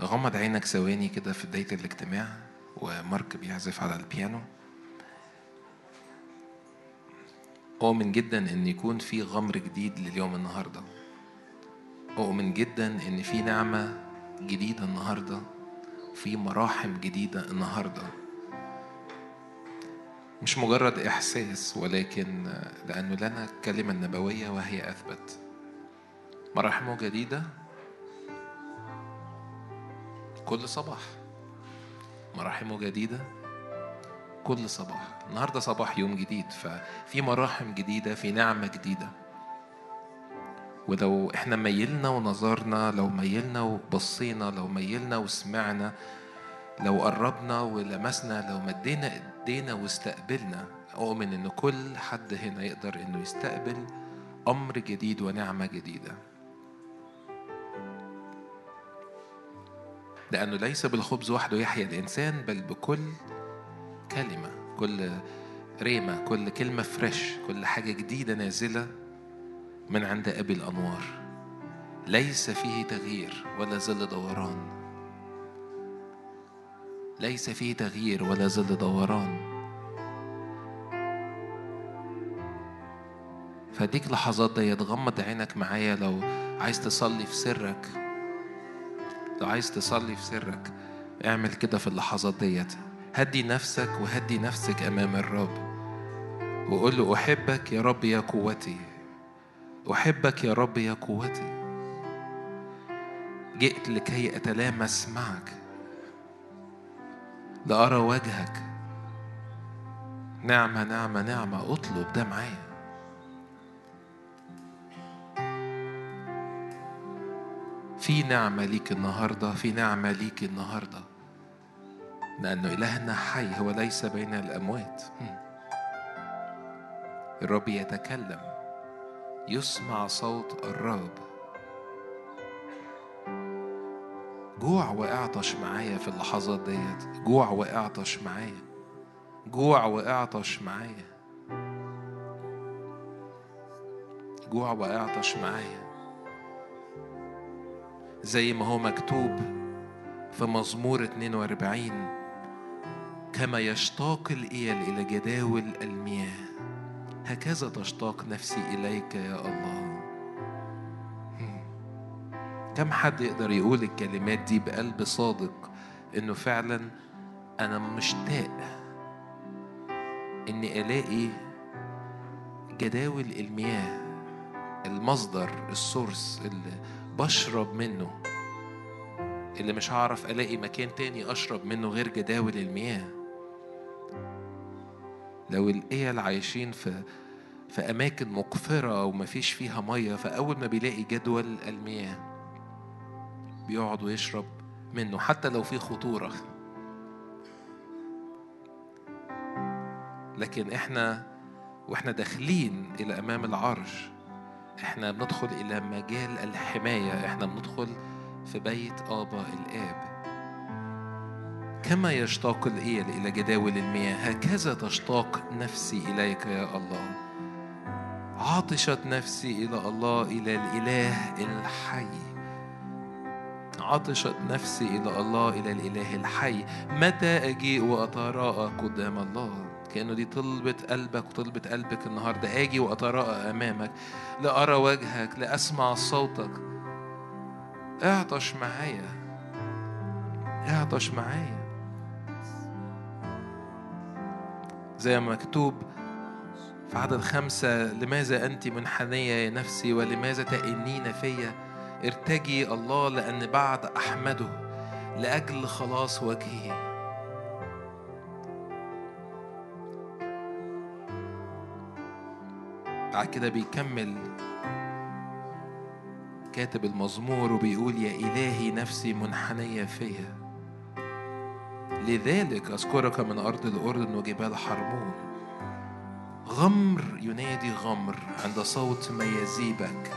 غمض عينك ثواني كده في بداية الاجتماع ومارك بيعزف على البيانو. أؤمن جدا إن يكون في غمر جديد لليوم النهاردة. أؤمن جدا إن في نعمة جديدة النهاردة. في مراحم جديدة النهاردة. مش مجرد إحساس ولكن لأنه لنا الكلمة النبوية وهي أثبت. مراحمه جديدة كل صباح. مراحمه جديدة كل صباح. النهاردة صباح يوم جديد ففي مراحم جديدة في نعمة جديدة. ولو إحنا ميلنا ونظرنا لو ميلنا وبصينا لو ميلنا وسمعنا لو قربنا ولمسنا لو مدينا إيدينا واستقبلنا أؤمن إن كل حد هنا يقدر إنه يستقبل أمر جديد ونعمة جديدة. لأنه ليس بالخبز وحده يحيا الإنسان بل بكل كلمة كل ريمة كل كلمة فريش كل حاجة جديدة نازلة من عند أبي الأنوار. ليس فيه تغيير ولا ظل دوران. ليس فيه تغيير ولا ظل دوران. فديك لحظات دي تغمض عينك معايا لو عايز تصلي في سرك. لو عايز تصلي في سرك اعمل كده في اللحظات ديت. هدي نفسك وهدي نفسك أمام الرب. وقول له أحبك يا رب يا قوتي. أحبك يا رب يا قوتي. جئت لكي أتلامس معك. لأرى وجهك. نعمة نعمة نعمة. أطلب ده معايا. في نعمة ليك النهاردة في نعمة ليك النهاردة. لأنه إلهنا حي هو ليس بين الأموات. الرب يتكلم. يسمع صوت الرب. جوع وإعطش معايا في اللحظات ديت. جوع وإعطش معايا. جوع وإعطش معايا. جوع وإعطش معايا. زي ما هو مكتوب في مزمور 42 كما يشتاق الإيل إلى جداول المياه هكذا تشتاق نفسي إليك يا الله. كم حد يقدر يقول الكلمات دي بقلب صادق إنه فعلا أنا مشتاق إني ألاقي جداول المياه المصدر السورس اللي بشرب منه. اللي مش هعرف ألاقي مكان تاني أشرب منه غير جداول المياه. لو الايل عايشين في في أماكن مقفرة ومفيش فيها ميه فأول ما بيلاقي جدول المياه بيقعد ويشرب منه حتى لو في خطورة. لكن إحنا وإحنا داخلين إلى أمام العرش. إحنا بندخل إلى مجال الحماية. إحنا بندخل في بيت آبا الآب. كما يشتاق الإيل إلى جداول المياه هكذا تشتاق نفسي إليك يا الله. عطشت نفسي إلى الله إلى الإله الحي. عطشت نفسي إلى الله إلى الإله الحي. متى أجيء وأتراءى قدام الله؟ كأنه دي طلبة قلبك وطلبة قلبك النهاردة. أجي وأتراءى أمامك لأرى وجهك لأسمع صوتك. اعطش معايا اعطش معايا. زي ما مكتوب في عدد خمسة لماذا أنت منحنية يا نفسي ولماذا تئنين فيا؟ ارتجي الله لأن بعد أحمده لأجل خلاص وجهه. بعد كده بيكمل كاتب المزمور وبيقول يا إلهي نفسي منحنية فيا. لذلك أذكرك من أرض الأردن وجبال حرمون. غمر ينادي غمر عند صوت ميازيبك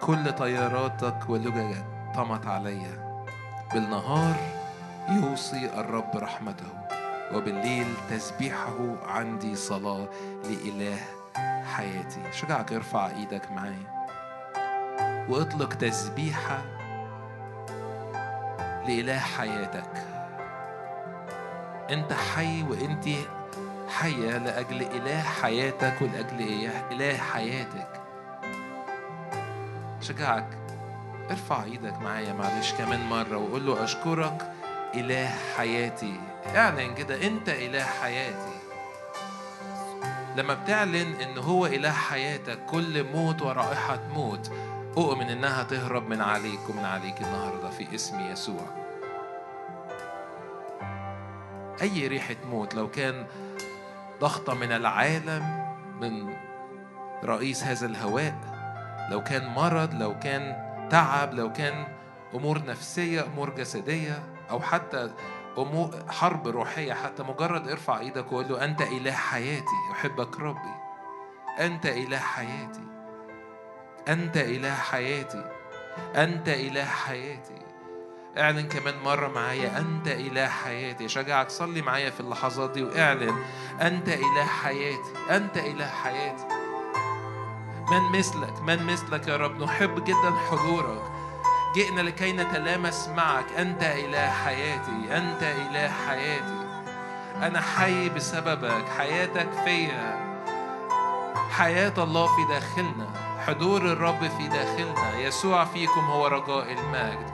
كل طياراتك ولججك طمت عليا. بالنهار يوصي الرب رحمته. وبالليل تسبيحه عندي صلاة لإله حياتي. شجعك ارفع إيدك معايا. واطلق تسبيحة لإله حياتك. أنت حي وأنت حية لأجل إله حياتك ولأجل إله حياتك. شجعك ارفع إيدك معايا معلش كمان مرة وقول له أشكرك إله حياتي. اعلن كده أنت إله حياتي. لما بتعلن إن هو إله حياتك كل موت ورائحة موت أؤمن إنها تهرب من عليك ومن عليك النهاردة في اسم يسوع. أي ريحة موت لو كان ضغطة من العالم من رئيس هذا الهواء لو كان مرض لو كان تعب لو كان أمور نفسية أمور جسدية أو حتى حرب روحية حتى مجرد ارفع إيدك وقول له أنت إله حياتي أحبك ربي. أنت إله حياتي. أنت إله حياتي. أنت إله حياتي. اعلن كمان مرة معايا أنت إله حياتي. أشجعك صلي معايا في اللحظات دي واعلن أنت إله حياتي. أنت إله حياتي. من مثلك من مثلك يا رب. نحب جدا حضورك. جئنا لكي نتلامس معك. أنت إله حياتي أنت إله حياتي. أنا حي بسببك حياتك فيا. حياة الله في داخلنا حضور الرب في داخلنا. يسوع فيكم هو رجاء المجد.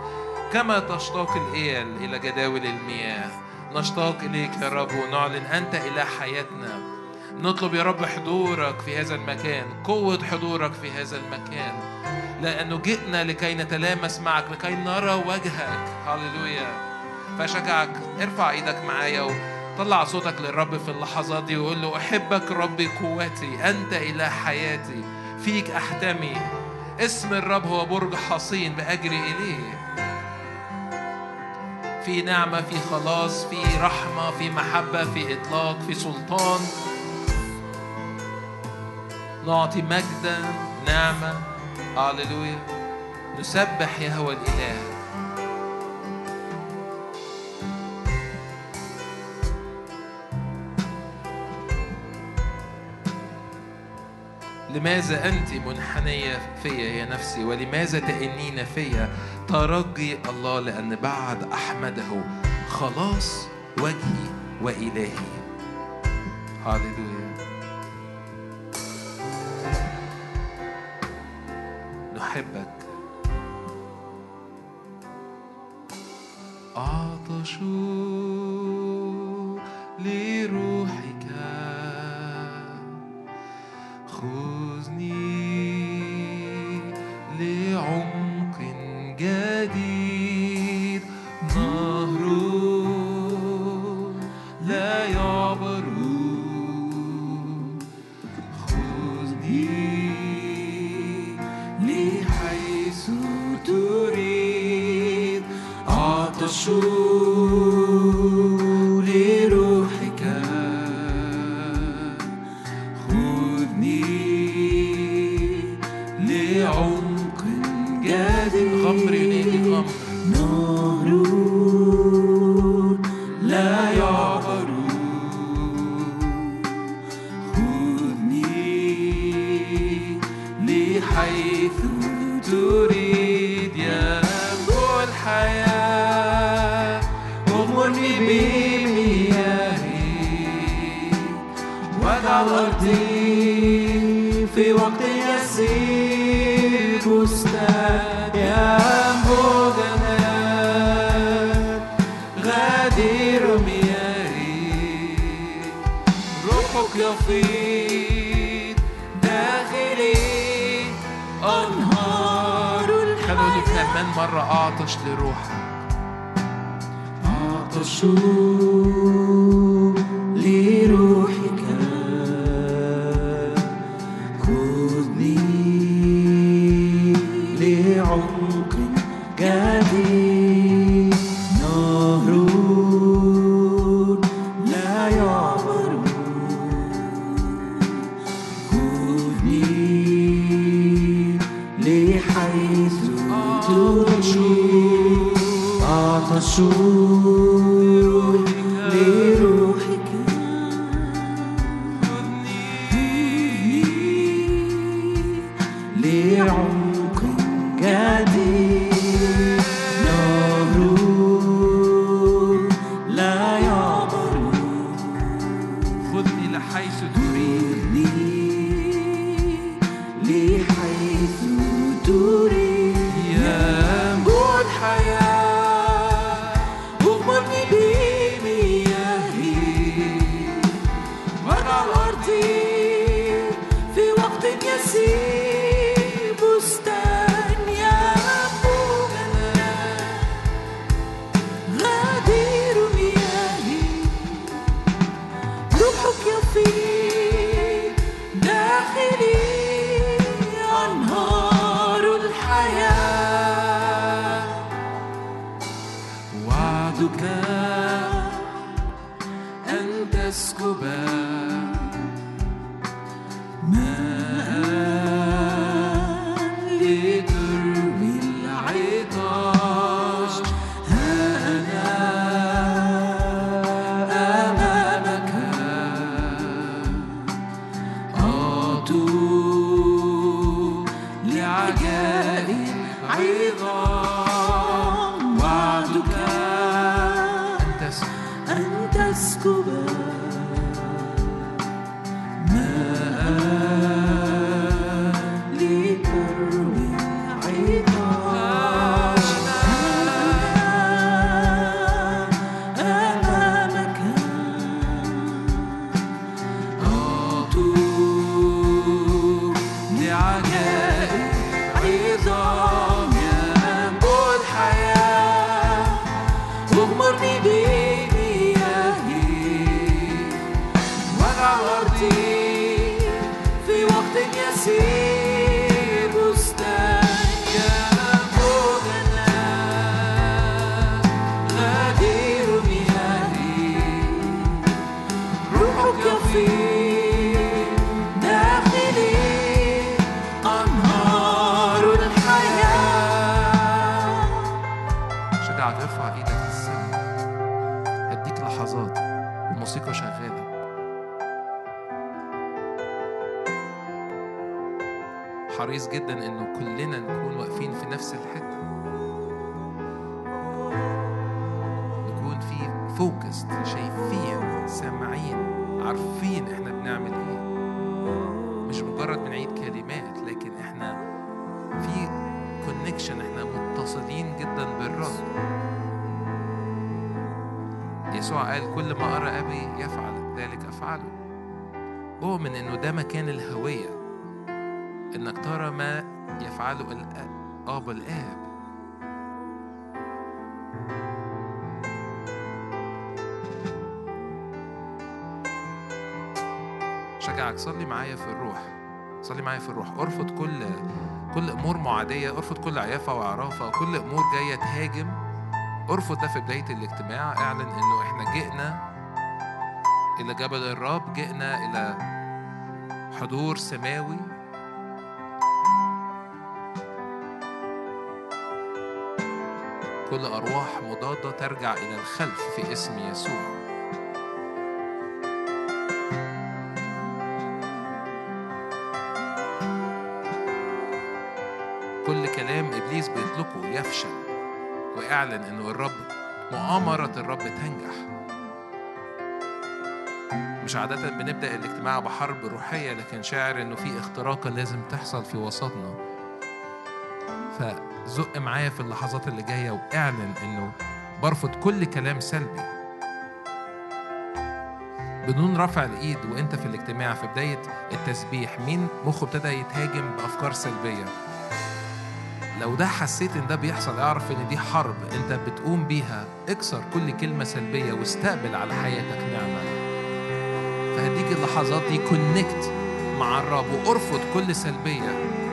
كما تشتاق الإيل إلى جداول المياه نشتاق إليك يا رب ونعلن أنت إله حياتنا. نطلب يا رب حضورك في هذا المكان قوة حضورك في هذا المكان. لأنه جئنا لكي نتلامس معك لكي نرى وجهك. هللويا. فأشجعك ارفع إيدك معايا وطلع صوتك للرب في اللحظات دي وقول له أحبك ربي قوتي أنت إله حياتي. فيك أحتمي. اسم الرب هو برج حصين بأجري إليه. في نعمة في خلاص في رحمة في محبة في إطلاق في سلطان. نعطي مجدا نعمة. هللويا نسبح يهوى الإله. لماذا أنت منحنية فيا يا نفسي؟ ولماذا تأنين فيا؟ ترجي الله لأن بعد أحمده. خلاص وجهي وإلهي. هاليلويا نحبك عطشوا معايا في الروح. صلي معايا في الروح. أرفض كل كل أمور معادية أرفض كل عيافة وعرافه كل أمور جاية تهاجم. أرفض ده في بداية الاجتماع. أعلن إنه إحنا جئنا إلى جبل الرب جئنا إلى حضور سماوي. كل أرواح مضادة ترجع إلى الخلف في اسم يسوع. واعلن إنه الرب مؤامرة الرب تنجح. مش عادة بنبدأ الاجتماع بحرب روحية لكن شاعر إنه في اختراقة لازم تحصل في وسطنا. فزق معايا في اللحظات اللي جاية واعلن إنه برفض كل كلام سلبي. بدون رفع الإيد وأنت في الاجتماع في بداية التسبيح مين مخه ابتدى يتهاجم بأفكار سلبية؟ لو ده حسيت إن ده بيحصل أعرف إن دي حرب أنت بتقوم بيها. اكسر كل كلمة سلبية واستقبل على حياتك نعمة. فهديك اللحظات دي كونكت مع الرب وأرفض كل سلبية.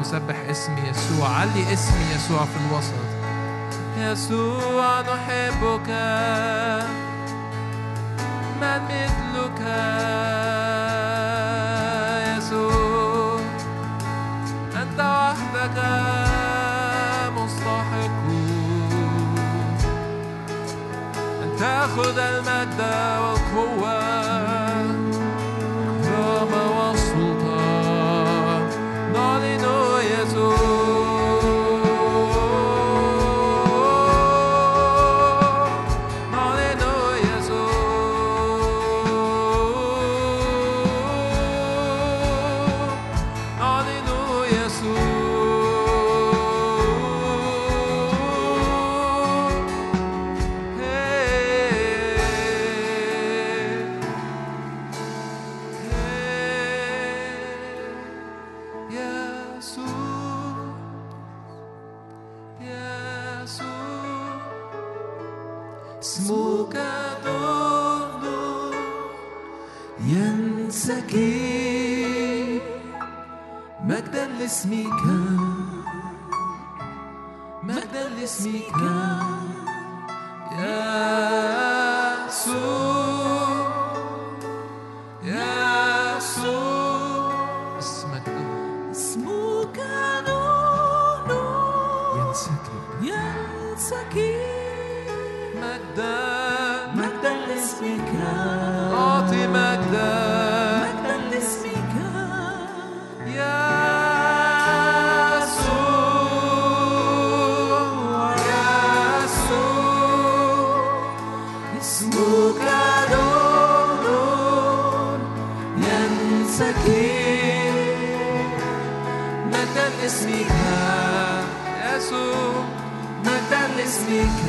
وسبح اسم يسوع. علي اسم يسوع في الوسط. يسوع نحبك. اسمك نور ننسك متى لاسمك يسوع متى لاسمك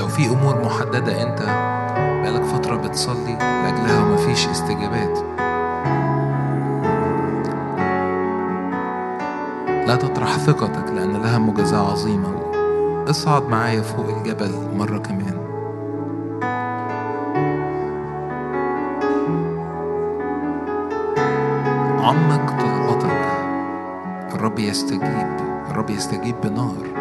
لو في أمور محددة أنت بقالك فترة بتصلي لأجلها ومفيش استجابات. لا تطرح ثقتك لأن لها مجازاه عظيمة. اصعد معايا فوق الجبل مرة كمان. عمق طلبتك الرب يستجيب. الرب يستجيب بنار.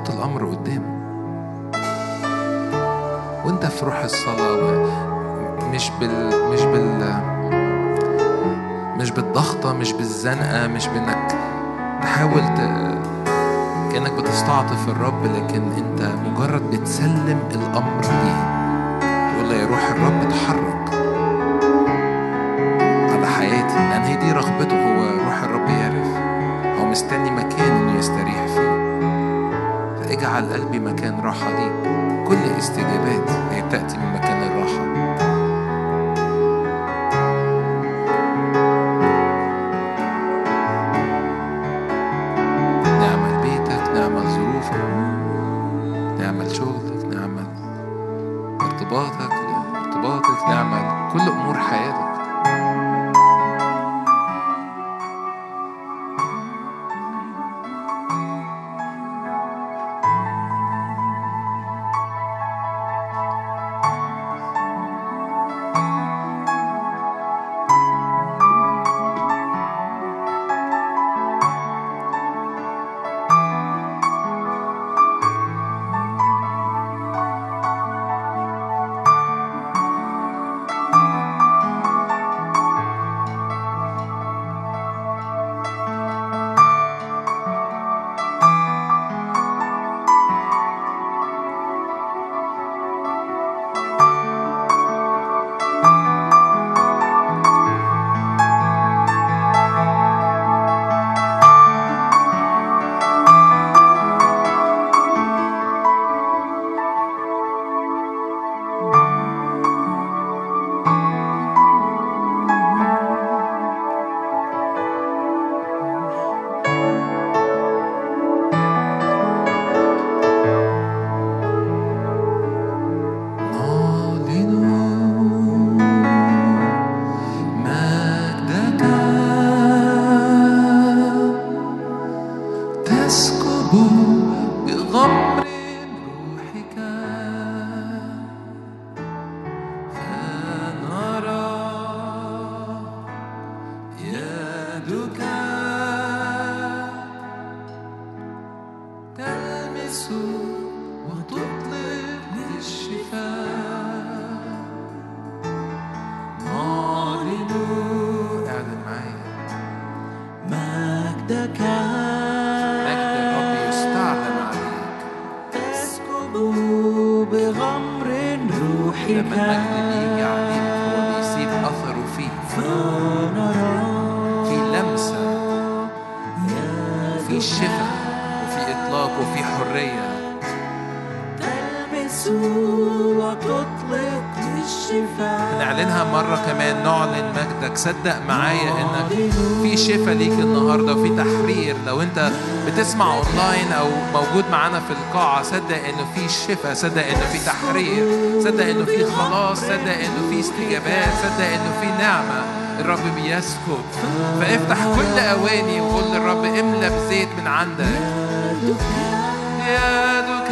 حط الأمر قدامه. وأنت في روح الصلاة و- مش بال مش بال مش بالضغطة مش بالزنقة مش بإنك تحاول ت... كأنك بتستعطف الرب لكن أنت مجرد بتسلم الأمر ليه تقول له يا روح الرب اتحرك. على حياتي لأن هي دي رغبته هو روح الرب يعرف. هو مستني مكان إنه يستريح فيه. فاجعل قلبي مكان راحة ليك. كل استجابات هي بتأتي من مكان الراحة. وتطلق الشفاء نعلنها مرة كمان نعلن مجدك. صدق معايا إنك في شفاء ليك النهاردة وفي تحرير. لو أنت بتسمع أونلاين أو موجود معانا في القاعة صدق إنه في شفاء صدق إنه في تحرير صدق إنه في خلاص صدق إنه في استجابات صدق إنه في نعمة. الرب بيسكب فافتح كل أواني وقول للرب املى بزيت من عندك. يدك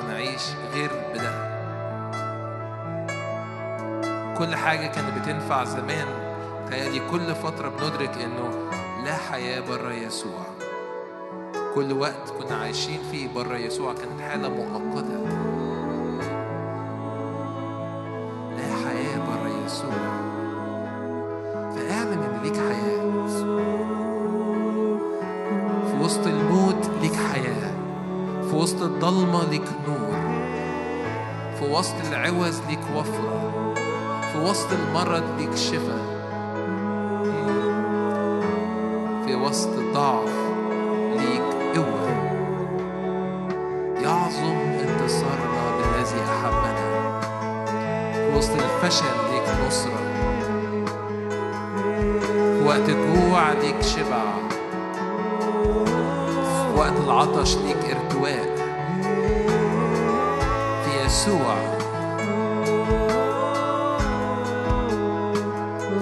نعيش غير بده. كل حاجة كانت بتنفع زمان تهيألي كل فترة بندرك إنه لا حياة بره يسوع. كل وقت كنا عايشين فيه بره يسوع كانت حالة مؤقتة. الضلمة ليك نور. في وسط العوز ليك وفرة. في وسط المرض ليك شفاء في وسط الضعف ليك قوة. يعظم انتصارنا بالذي أحبنا. في وسط الفشل ليك نصرة. في وقت الجوع ليك شبع. في وقت العطش ليك إرتواء. يسوع.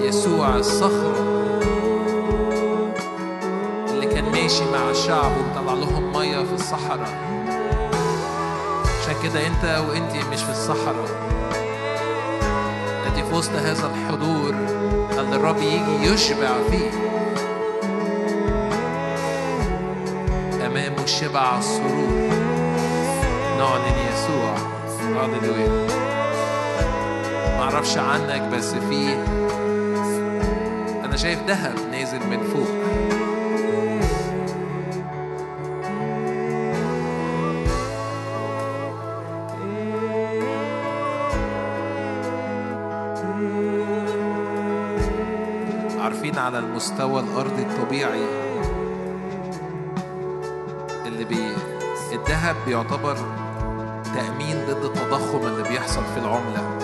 يسوع الصخرة اللي كان ماشي مع الشعب وطلع لهم مية في الصحراء. عشان كده انت وانت مش في الصحراء. انت في وسط هذا الحضور اللي الرب يجي يشبع فيه. امامه شبع السرور. نعلن يسوع. هاليلويا معرفش عنك بس في أنا شايف ذهب نازل من فوق. عارفين على المستوى الأرضي الطبيعي اللي بي الذهب بيعتبر التضخم اللي بيحصل في العملة.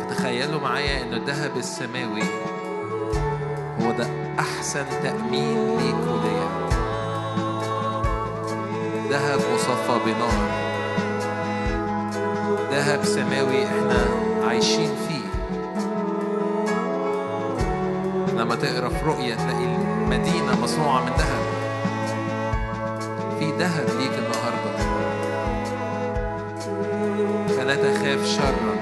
فتخيلوا معايا إن الذهب السماوي هو ده أحسن تأمين ليك وليا ذهب مصفى بنار. ذهب سماوي إحنا عايشين فيه. لما تقرا في رؤية تلاقي المدينة مصنوعة من ذهب. في ذهب ليك النهاردة. تخاف شرا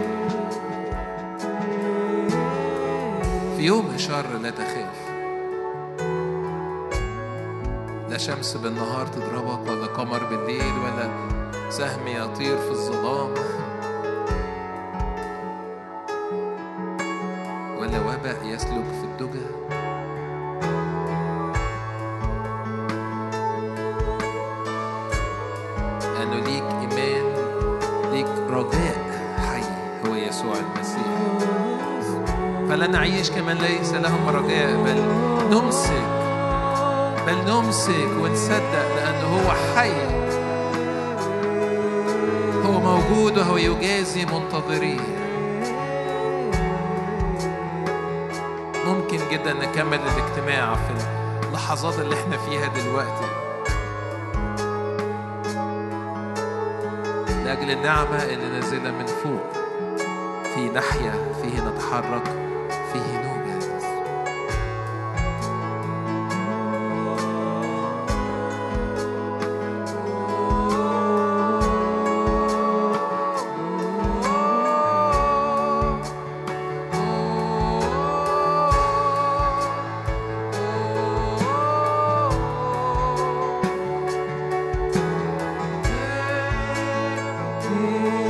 في يوم شر لا تخاف. لا شمس بالنهار تضربك ولا قمر بالليل ولا سهم يطير في الظلام. كمن ليس لهم رجاء بل نمسك بل نمسك ونصدق لأنه هو حي. هو موجود وهو يجازي منتظريه ممكن جدا نكمل الاجتماع في اللحظات اللي إحنا فيها دلوقتي. لأجل النعمة اللي نازلة من فوق في ناحية فيه نتحرك. dear.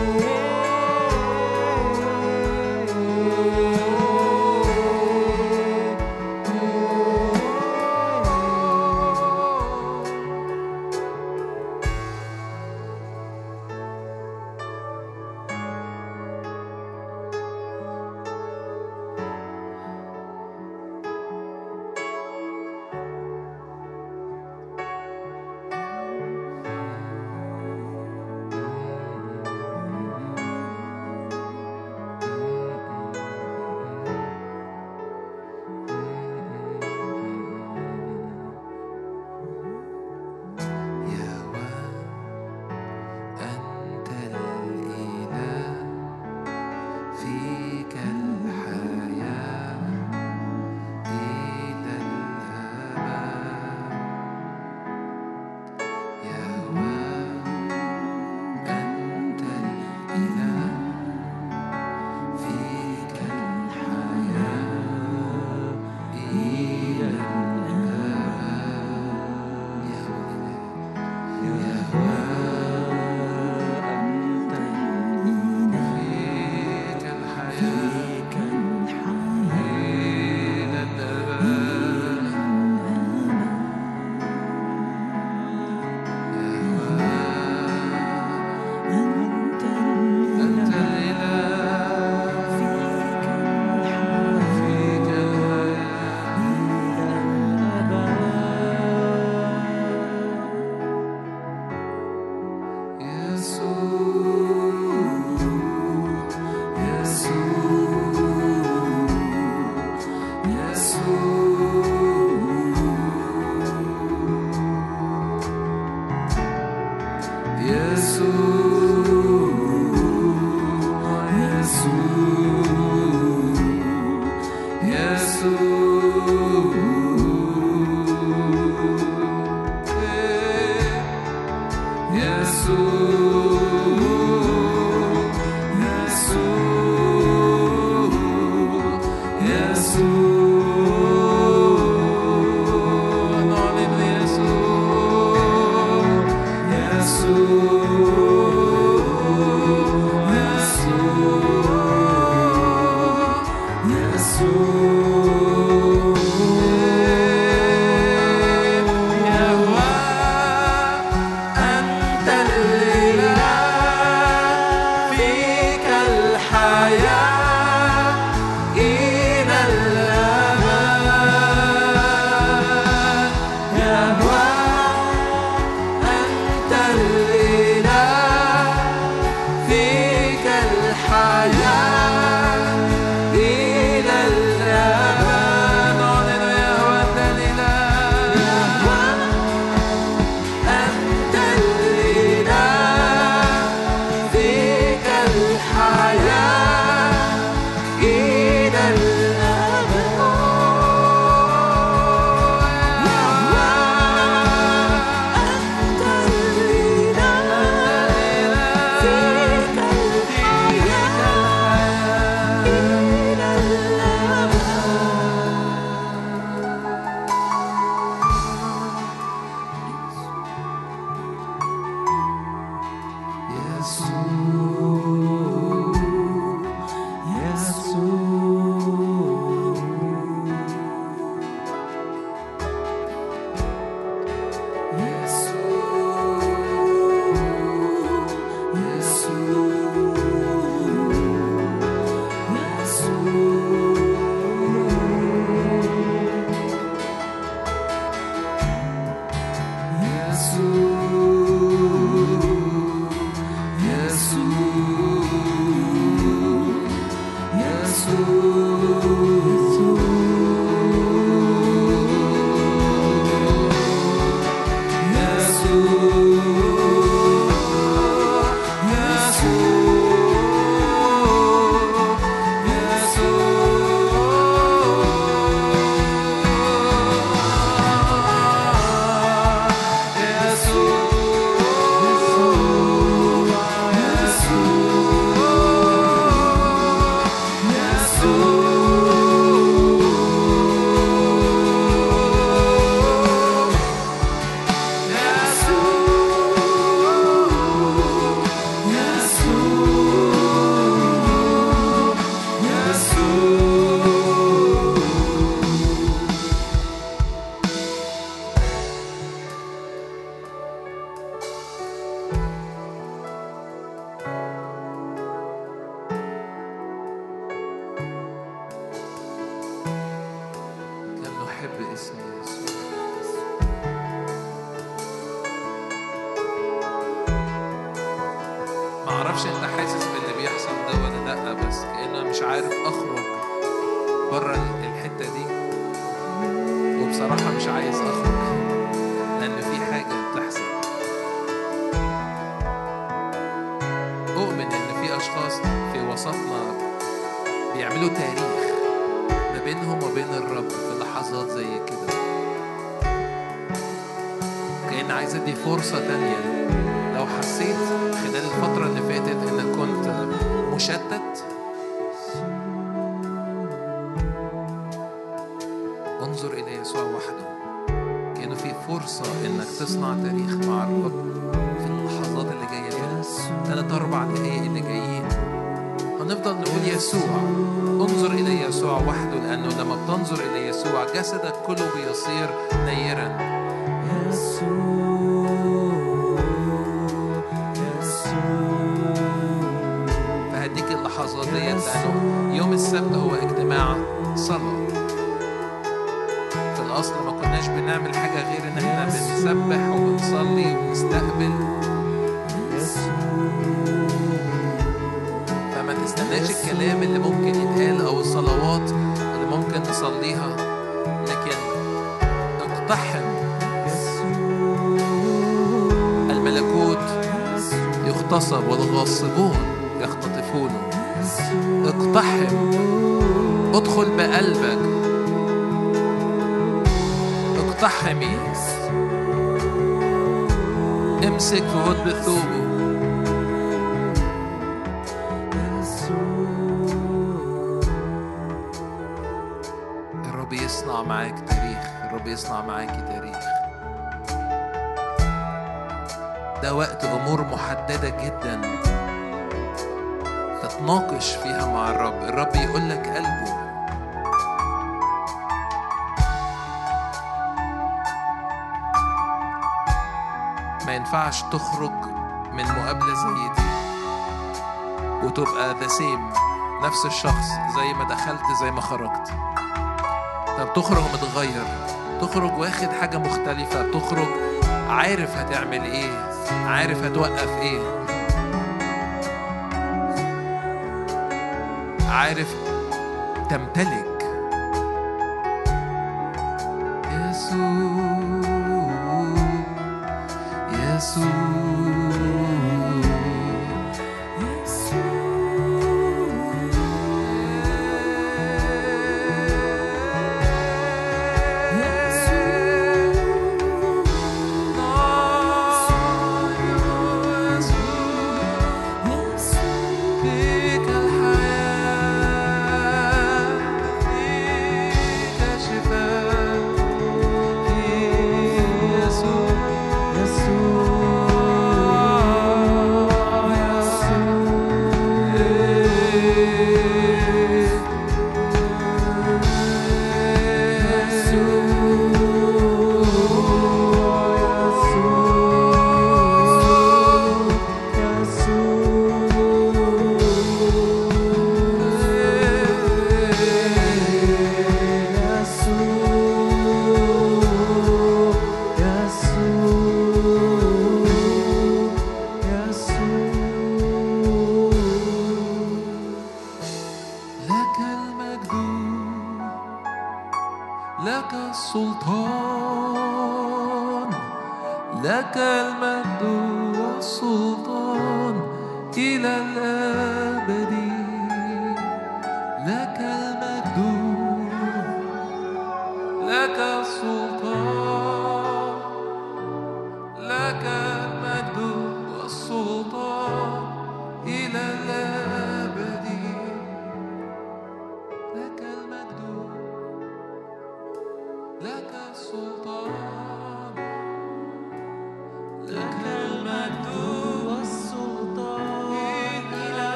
ادخل بقلبك. اقتحمي امسك في هدب ثوبه. الرب يصنع معاك تاريخ. الرب يصنع معاكي تاريخ. ده وقت أمور محددة جدا. تتناقش فيها مع الرب. الرب يقول لك قلبه. ينفعش تخرج من مقابلة زي دي وتبقى ذا سيم نفس الشخص زي ما دخلت زي ما خرجت. طب تخرج متغير تخرج واخد حاجة مختلفة تخرج عارف هتعمل إيه عارف هتوقف إيه. عارف تمتلك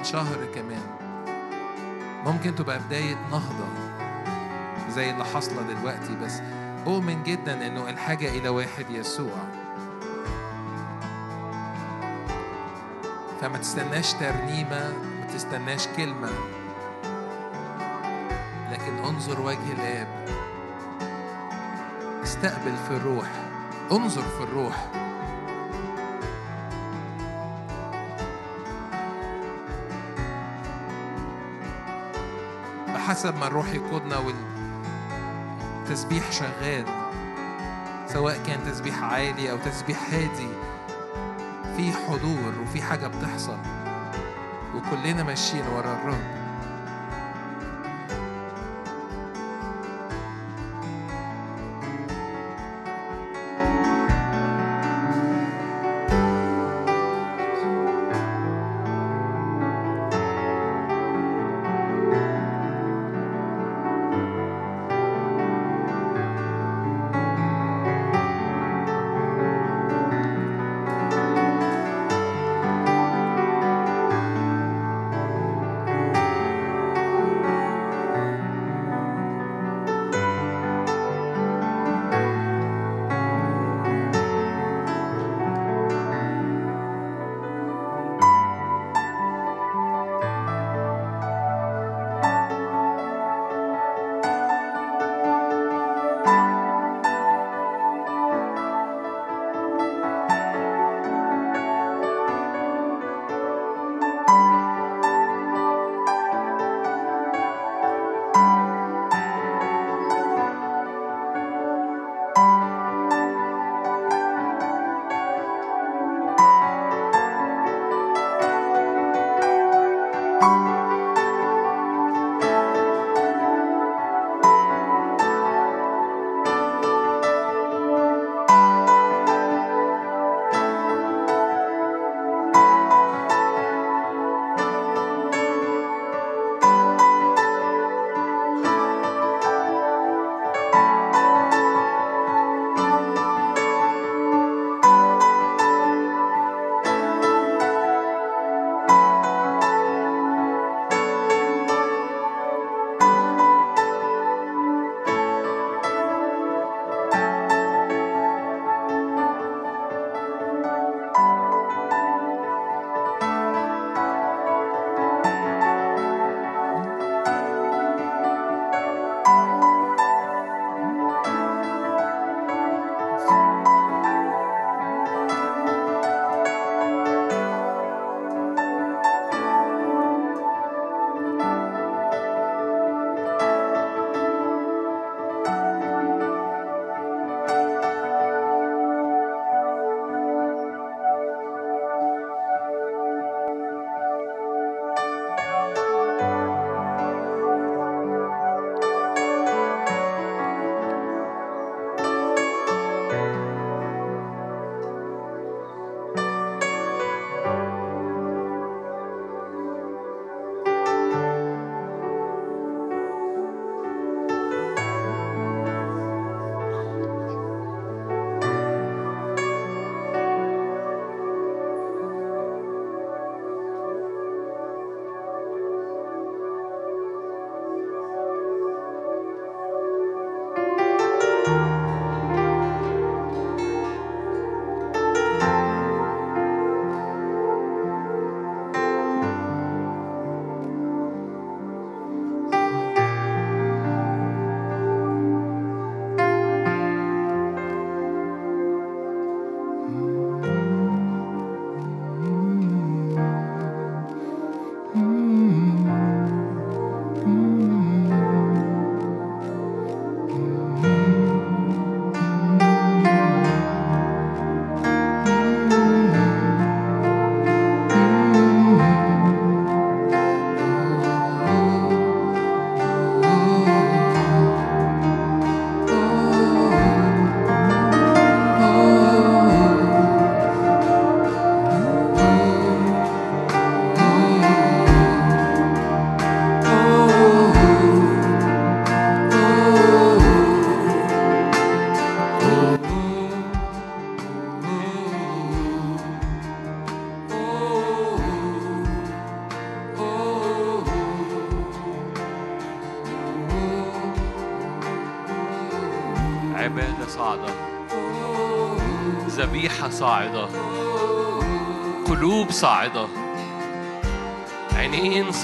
كمان شهر كمان. ممكن تبقى بداية نهضة زي اللي حاصلة دلوقتي بس أؤمن جدا إنه الحاجة إلى واحد يسوع. فما تستناش ترنيمة ما تستناش كلمة لكن انظر وجه الآب. استقبل في الروح انظر في الروح. بحسب ما الروح يقودنا والتسبيح شغال سواء كان تسبيح عالي أو تسبيح هادي. في حضور وفي حاجة بتحصل وكلنا ماشيين ورا الرب.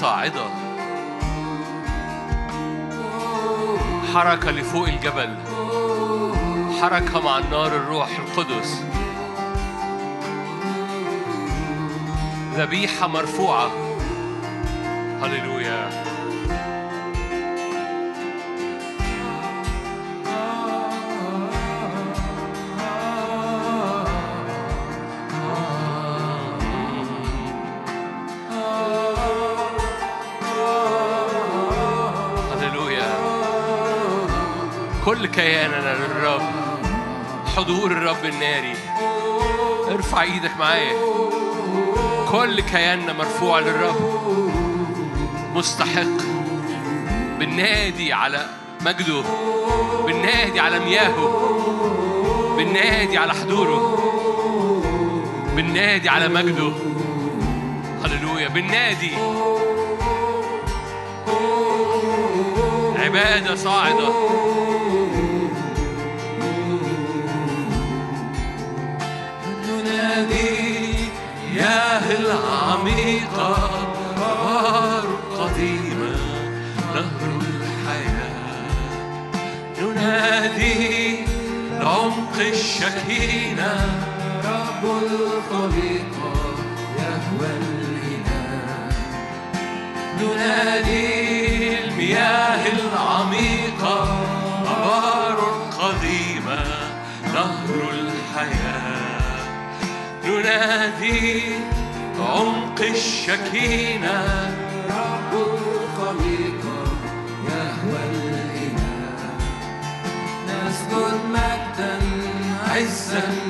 صاعدة. حركة لفوق الجبل. حركة مع النار الروح القدس. ذبيحة مرفوعة. هللويا. كل كياننا للرب. حضور الرب الناري. ارفع إيدك معايا. كل كياننا مرفوع للرب. مستحق. بالنادي على مجده. بالنادي على مياهه. بالنادي على حضوره. بالنادي على مجده. هللويا. بالنادي. عبادة صاعدة. الشكينة رب الخليقة يهوى الإله. ننادي المياه العميقة أبار قديمة نهر الحياة. ننادي عمق الشكينة عزا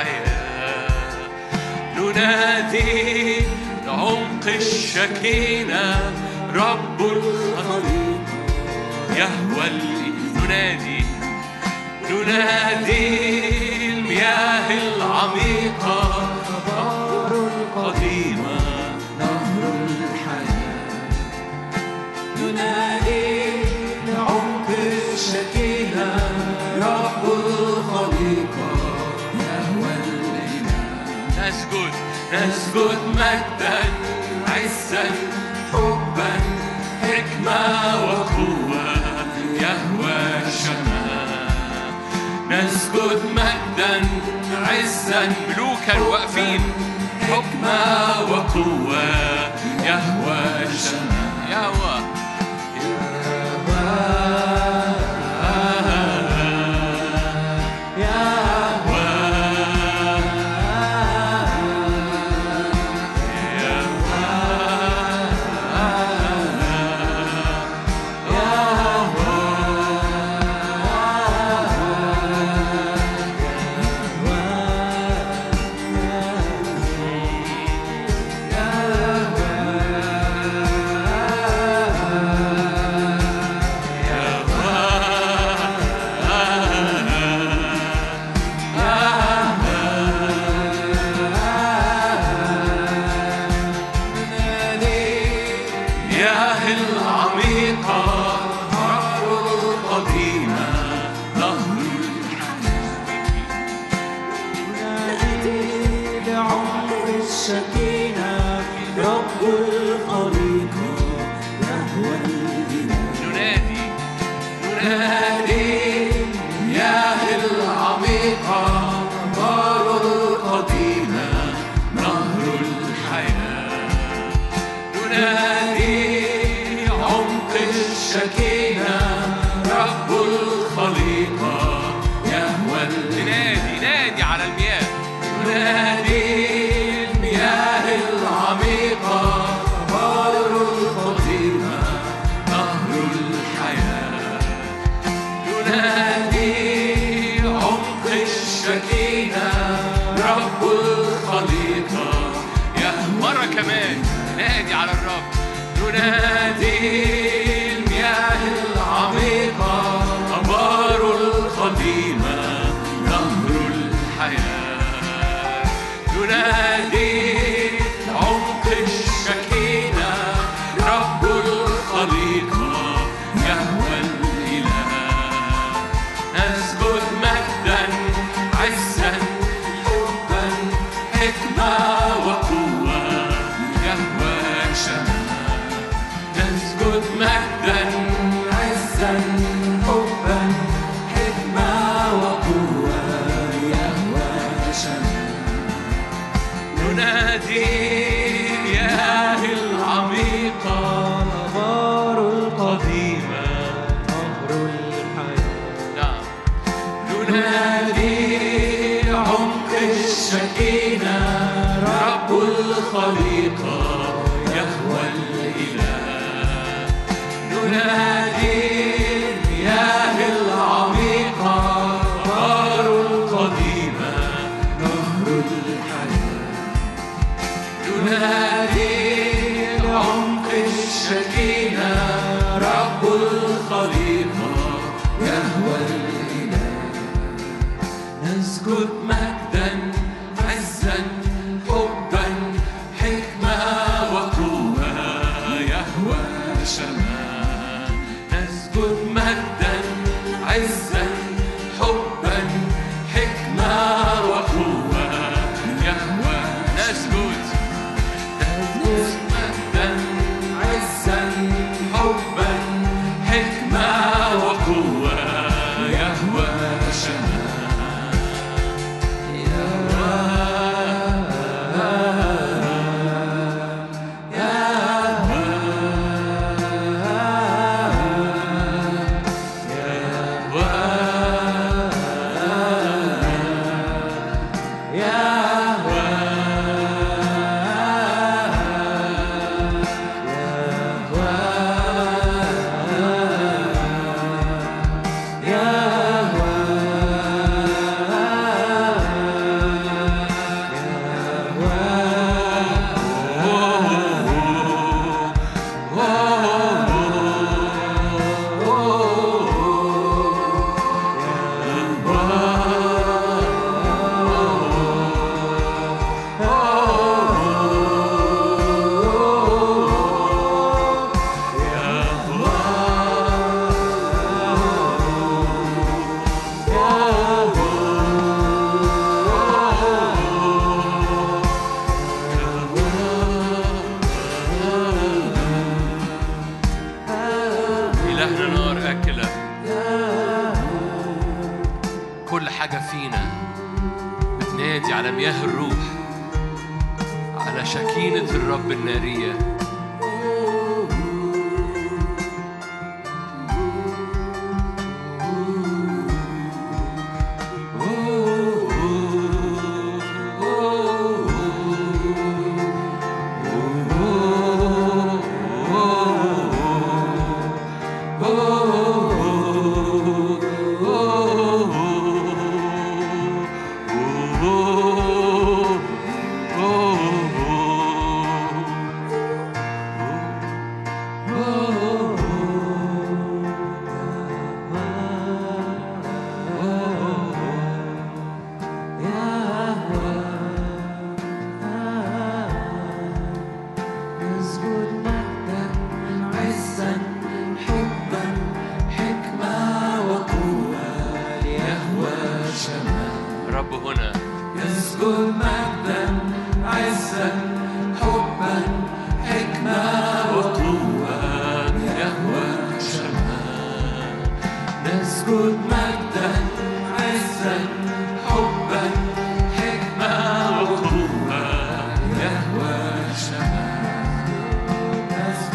الحياة ننادي لعمق الشكينة رب الخليقة يهوى ننادي. ننادي المياه العميقة. نسجد مجدا عزا حبا حكمة وقوة يهوى شمال نسجد مجدا عزا ملوكا واقفين حكمة وقوة يهوى شمال يهوى رب الخليقة يهوى الإله. ننادي المياه العميقة غار القديمة نهر الحياة. ننادي العمق الشكينة رب الخليقة يهوى الإله. نسجد مجد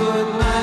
good night.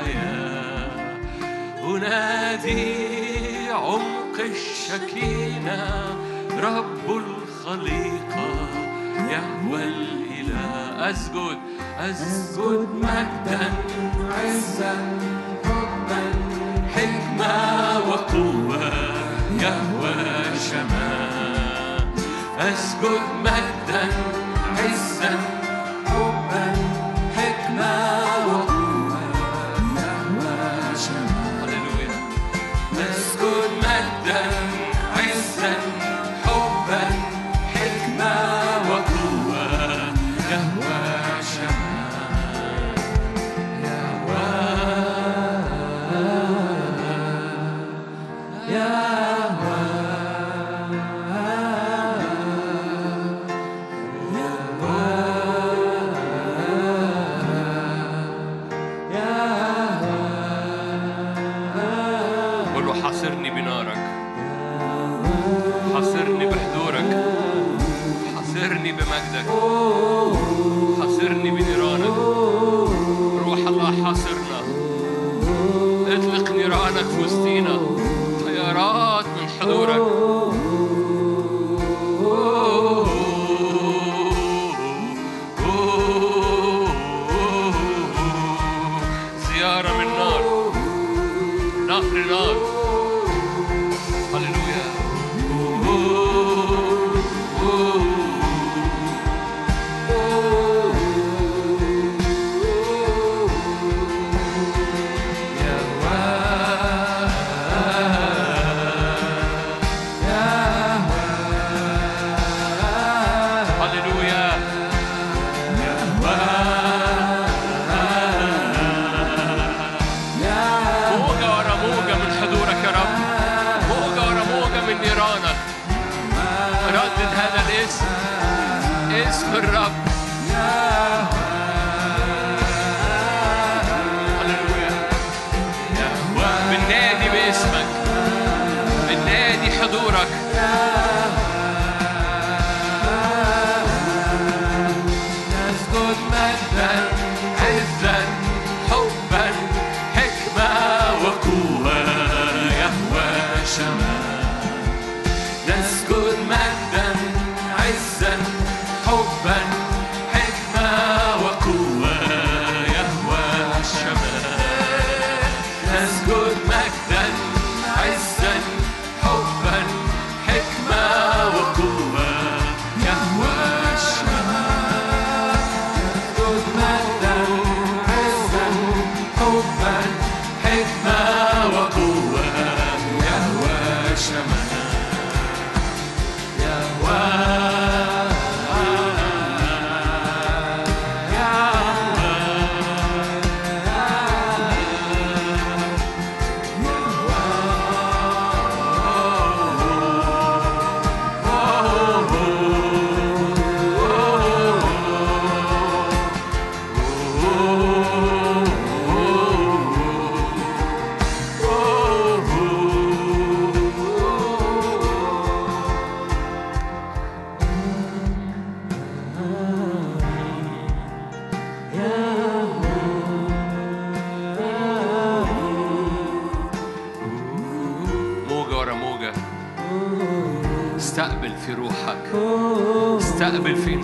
الحياة. أنادي عمق الشكينة رب الخليقة يهوى الإله أسجد أسجد مجدا عزا حبا حكمة وقوة يهوى شمال أسجد مجدا عزا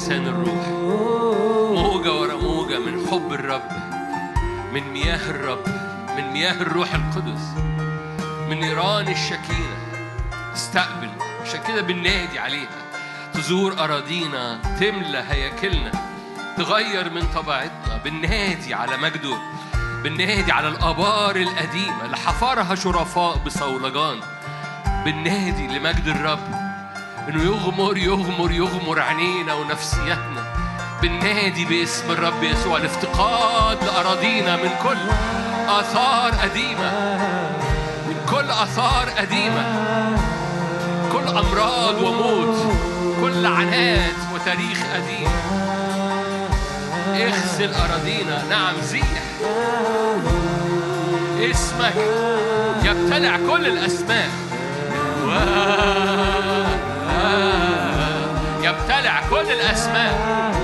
استقبل في إنسان الروح. موجة ورا موجة من حب الرب من مياه الرب من مياه الروح القدس من نيران الشكينة استقبل. عشان كده بننادي عليها. تزور أراضينا تملى هياكلنا تغير من طبيعتنا. بننادي على مجده. بننادي على الآبار القديمة. اللي حفرها شرفاء بصولجان. بننادي لمجد الرب. انه يغمر يغمر يغمر عينينا ونفسيتنا. بننادي باسم الرب يسوع الافتقاد لأراضينا من كل آثار قديمه من كل آثار قديمه كل أمراض وموت. كل عناد وتاريخ قديم اغسل أراضينا. نعم زيح. اسمك يبتلع كل الاسماء يبتلع كل الأسماء.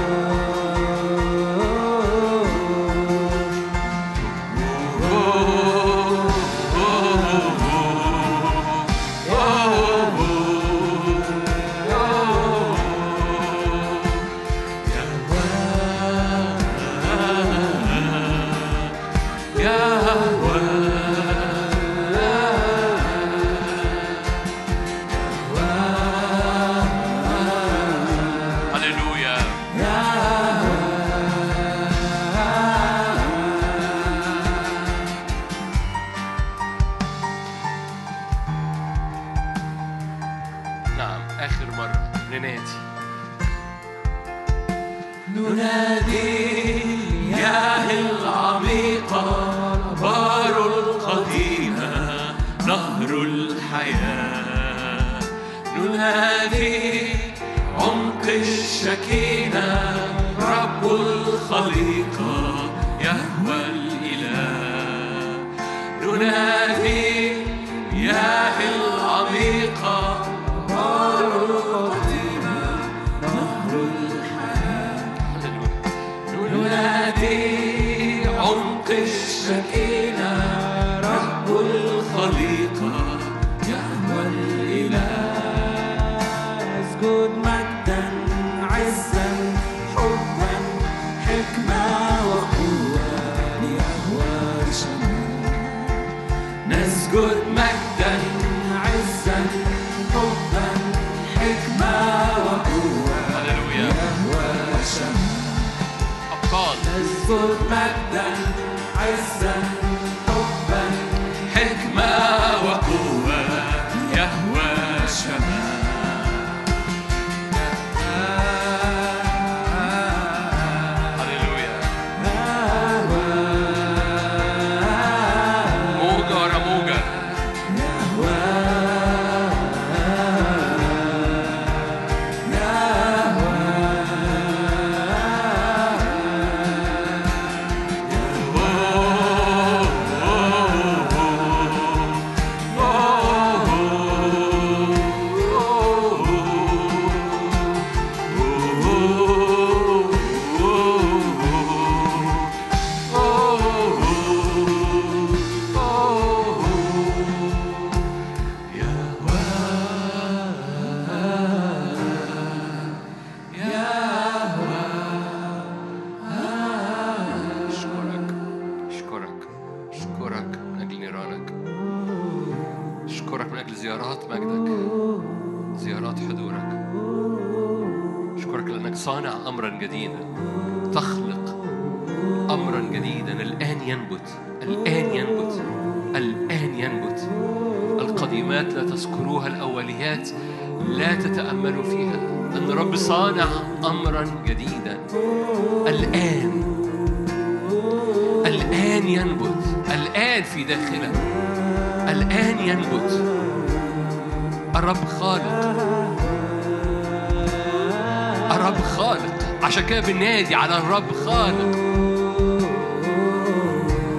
بننادي على الرب خالق.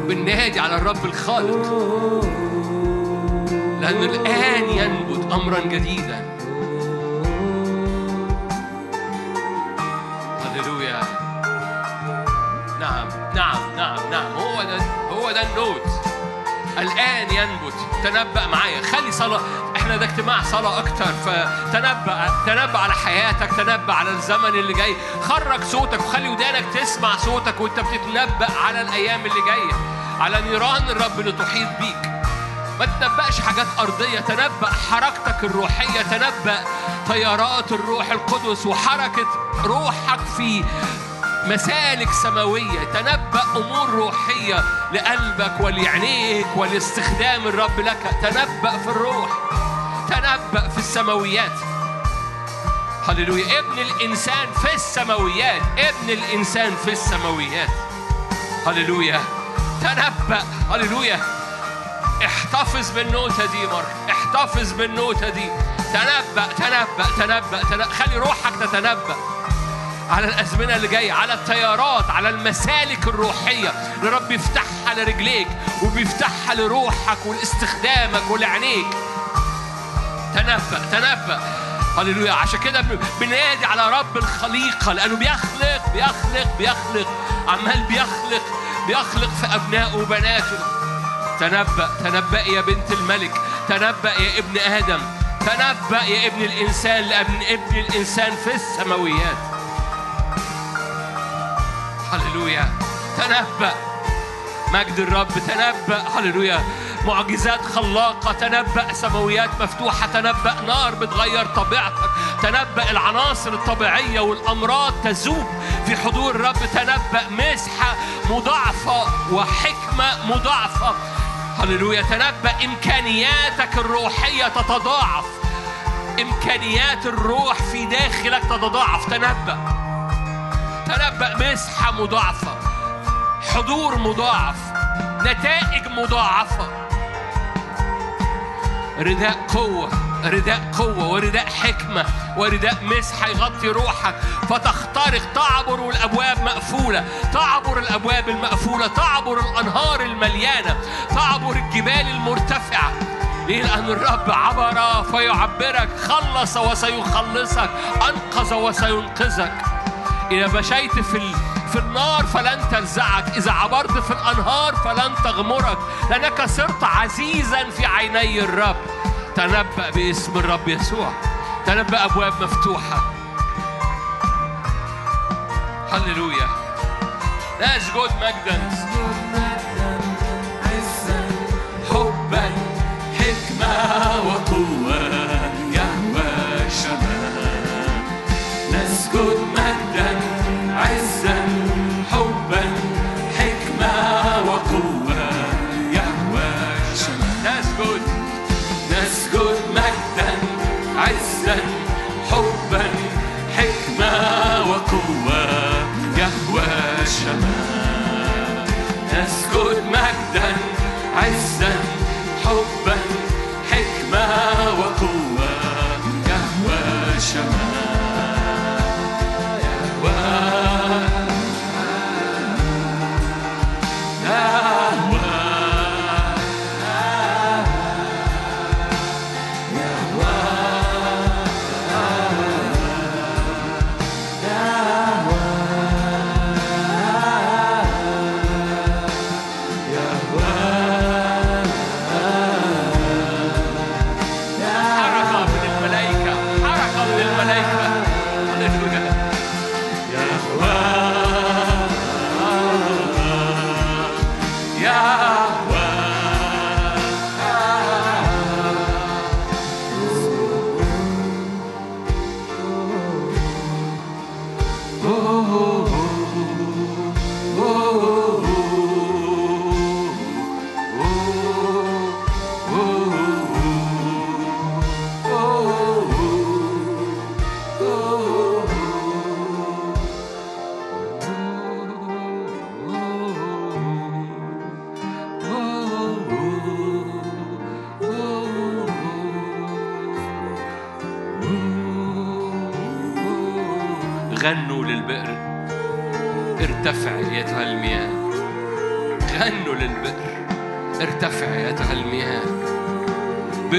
بننادي على الرب الخالق. لأن الآن ينبت أمرا جديدا. هللويا. نعم نعم نعم نعم. هو ده هو ده النوت. الآن ينبت. تنبأ معايا. خلي صلاة إحنا ده اجتماع صلاة أكتر فتنبأ تنبأ على حياتك تنبأ على الزمن اللي جاي. خرج صوتك وخلي ودانك تسمع صوتك وأنت بتتنبأ على الأيام اللي جاية. على نيران الرب اللي تحيط بيك. ما تنبأش حاجات أرضية تنبأ حركتك الروحية تنبأ تيارات الروح القدس وحركة روحك في مسالك سماوية. تنبأ أمور روحية لقلبك ولعينيك ولإستخدام الرب لك. تنبأ في الروح. تنبأ في السماويات. هللويا. ابن الإنسان في السماويات. ابن الإنسان في السماويات. هللويا. تنبأ. هللويا. احتفظ بالنوتة دي مرة احتفظ بالنوتة دي. تنبأ تنبأ تنبأ, تنبأ. خلي روحك تتنبأ. على الأزمنة اللي جاية على التيارات على المسالك الروحية. اللي رب يفتحها لرجليك وبيفتحها لروحك ولاستخدامك ولعينيك. تنبأ تنبأ. هللويا. عشان كده بن- بنادي على رب الخليقة لأنه بيخلق بيخلق بيخلق. عمال بيخلق بيخلق في أبنائه وبناته. تنبأ تنبأ يا بنت الملك. تنبأ يا ابن آدم. تنبأ يا ابن الإنسان لأن ابن الإنسان في السماويات. هللويا. تنبأ. مجد الرب تنبأ. هللويا. معجزات خلاقة. تنبأ سماويات مفتوحة تنبأ نار بتغير طبيعتك تنبأ العناصر الطبيعية والأمراض تذوب في حضور الرب تنبأ مسحة مضاعفة وحكمة مضاعفة. هللويا. تنبأ إمكانياتك الروحية تتضاعف. إمكانيات الروح في داخلك تتضاعف. تنبأ. تنبأ مسحة مضاعفة. حضور مضاعف. نتائج مضاعفة. رداء قوة رداء قوة ورداء حكمة ورداء مسحة يغطي روحك فتخترق تعبر الأبواب مقفولة تعبر الأبواب المقفولة تعبر الأنهار المليانة تعبر الجبال المرتفعة ليه؟ لأن الرب عبر فيعبرك خلص وسيخلصك أنقذ وسينقذك إذا مشيت في. في النار فلن تلزعك إذا عبرت في الأنهار فلن تغمرك. لأنك صرت عزيزا في عيني الرب. تنبأ باسم الرب يسوع. تنبأ أبواب مفتوحة. هللويا. نسجد مجدا حبا حكمة وقوة يهوى شمال. نسجد مجدا عزا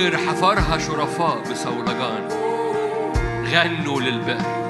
بئر حفرها شرفاء بصولجان غنوا للبئر.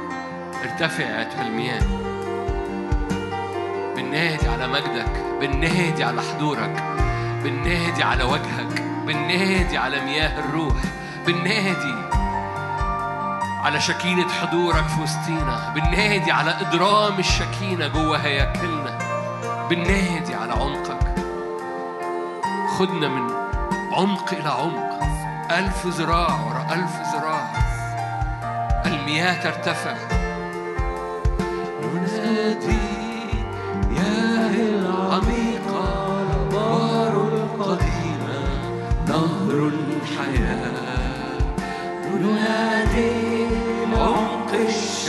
ارتفع ايتها المياه. بالنادي على مجدك بالنادي على حضورك بالنادي على وجهك بالنادي على مياه الروح بالنادي على شكينة حضورك في وسطينا بالنادي على إضرام الشكينة جوه هياكلنا بالنادي على عمقك. خدنا من عمق إلى عمق ألف ذراع ورا ألف ذراع. المياه ترتفع.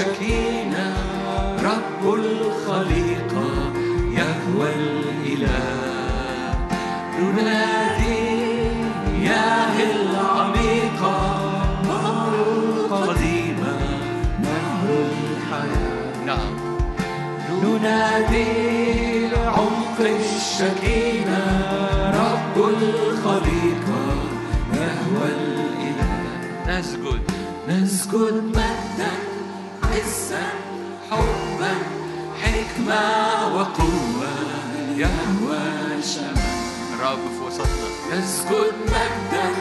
الشكينة رب الخليقة يهوى الإله. ننادي يا العميقة نهر القديمة نهر الحياة. نعم. ننادي عمق الشكينة رب الخليقة يهوى الإله. نسجد. نسجد مجدا وسطنا نسجد مجدا.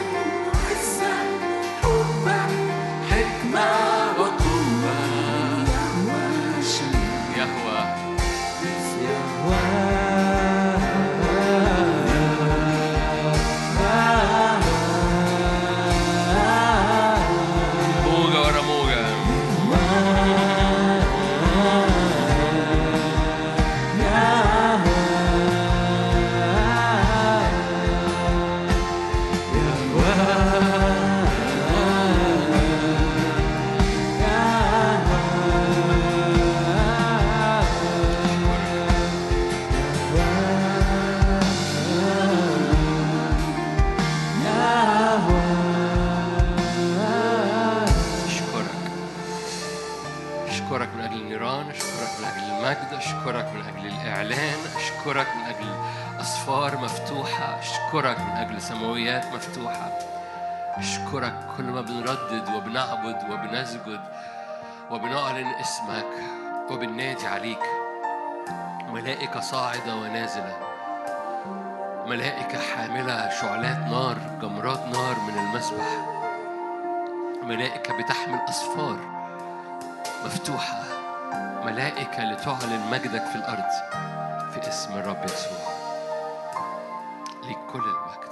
أشكرك من أجل سماويات مفتوحة. أشكرك كل ما بنردد وبنعبد وبنسجد وبنعلن اسمك وبننادي عليك. ملائكة صاعدة ونازلة. ملائكة حاملة شعلات نار جمرات نار من المسبح. ملائكة بتحمل أسفار مفتوحة. ملائكة لتعلن مجدك في الأرض. في اسم الرب يسوع. لكل المجد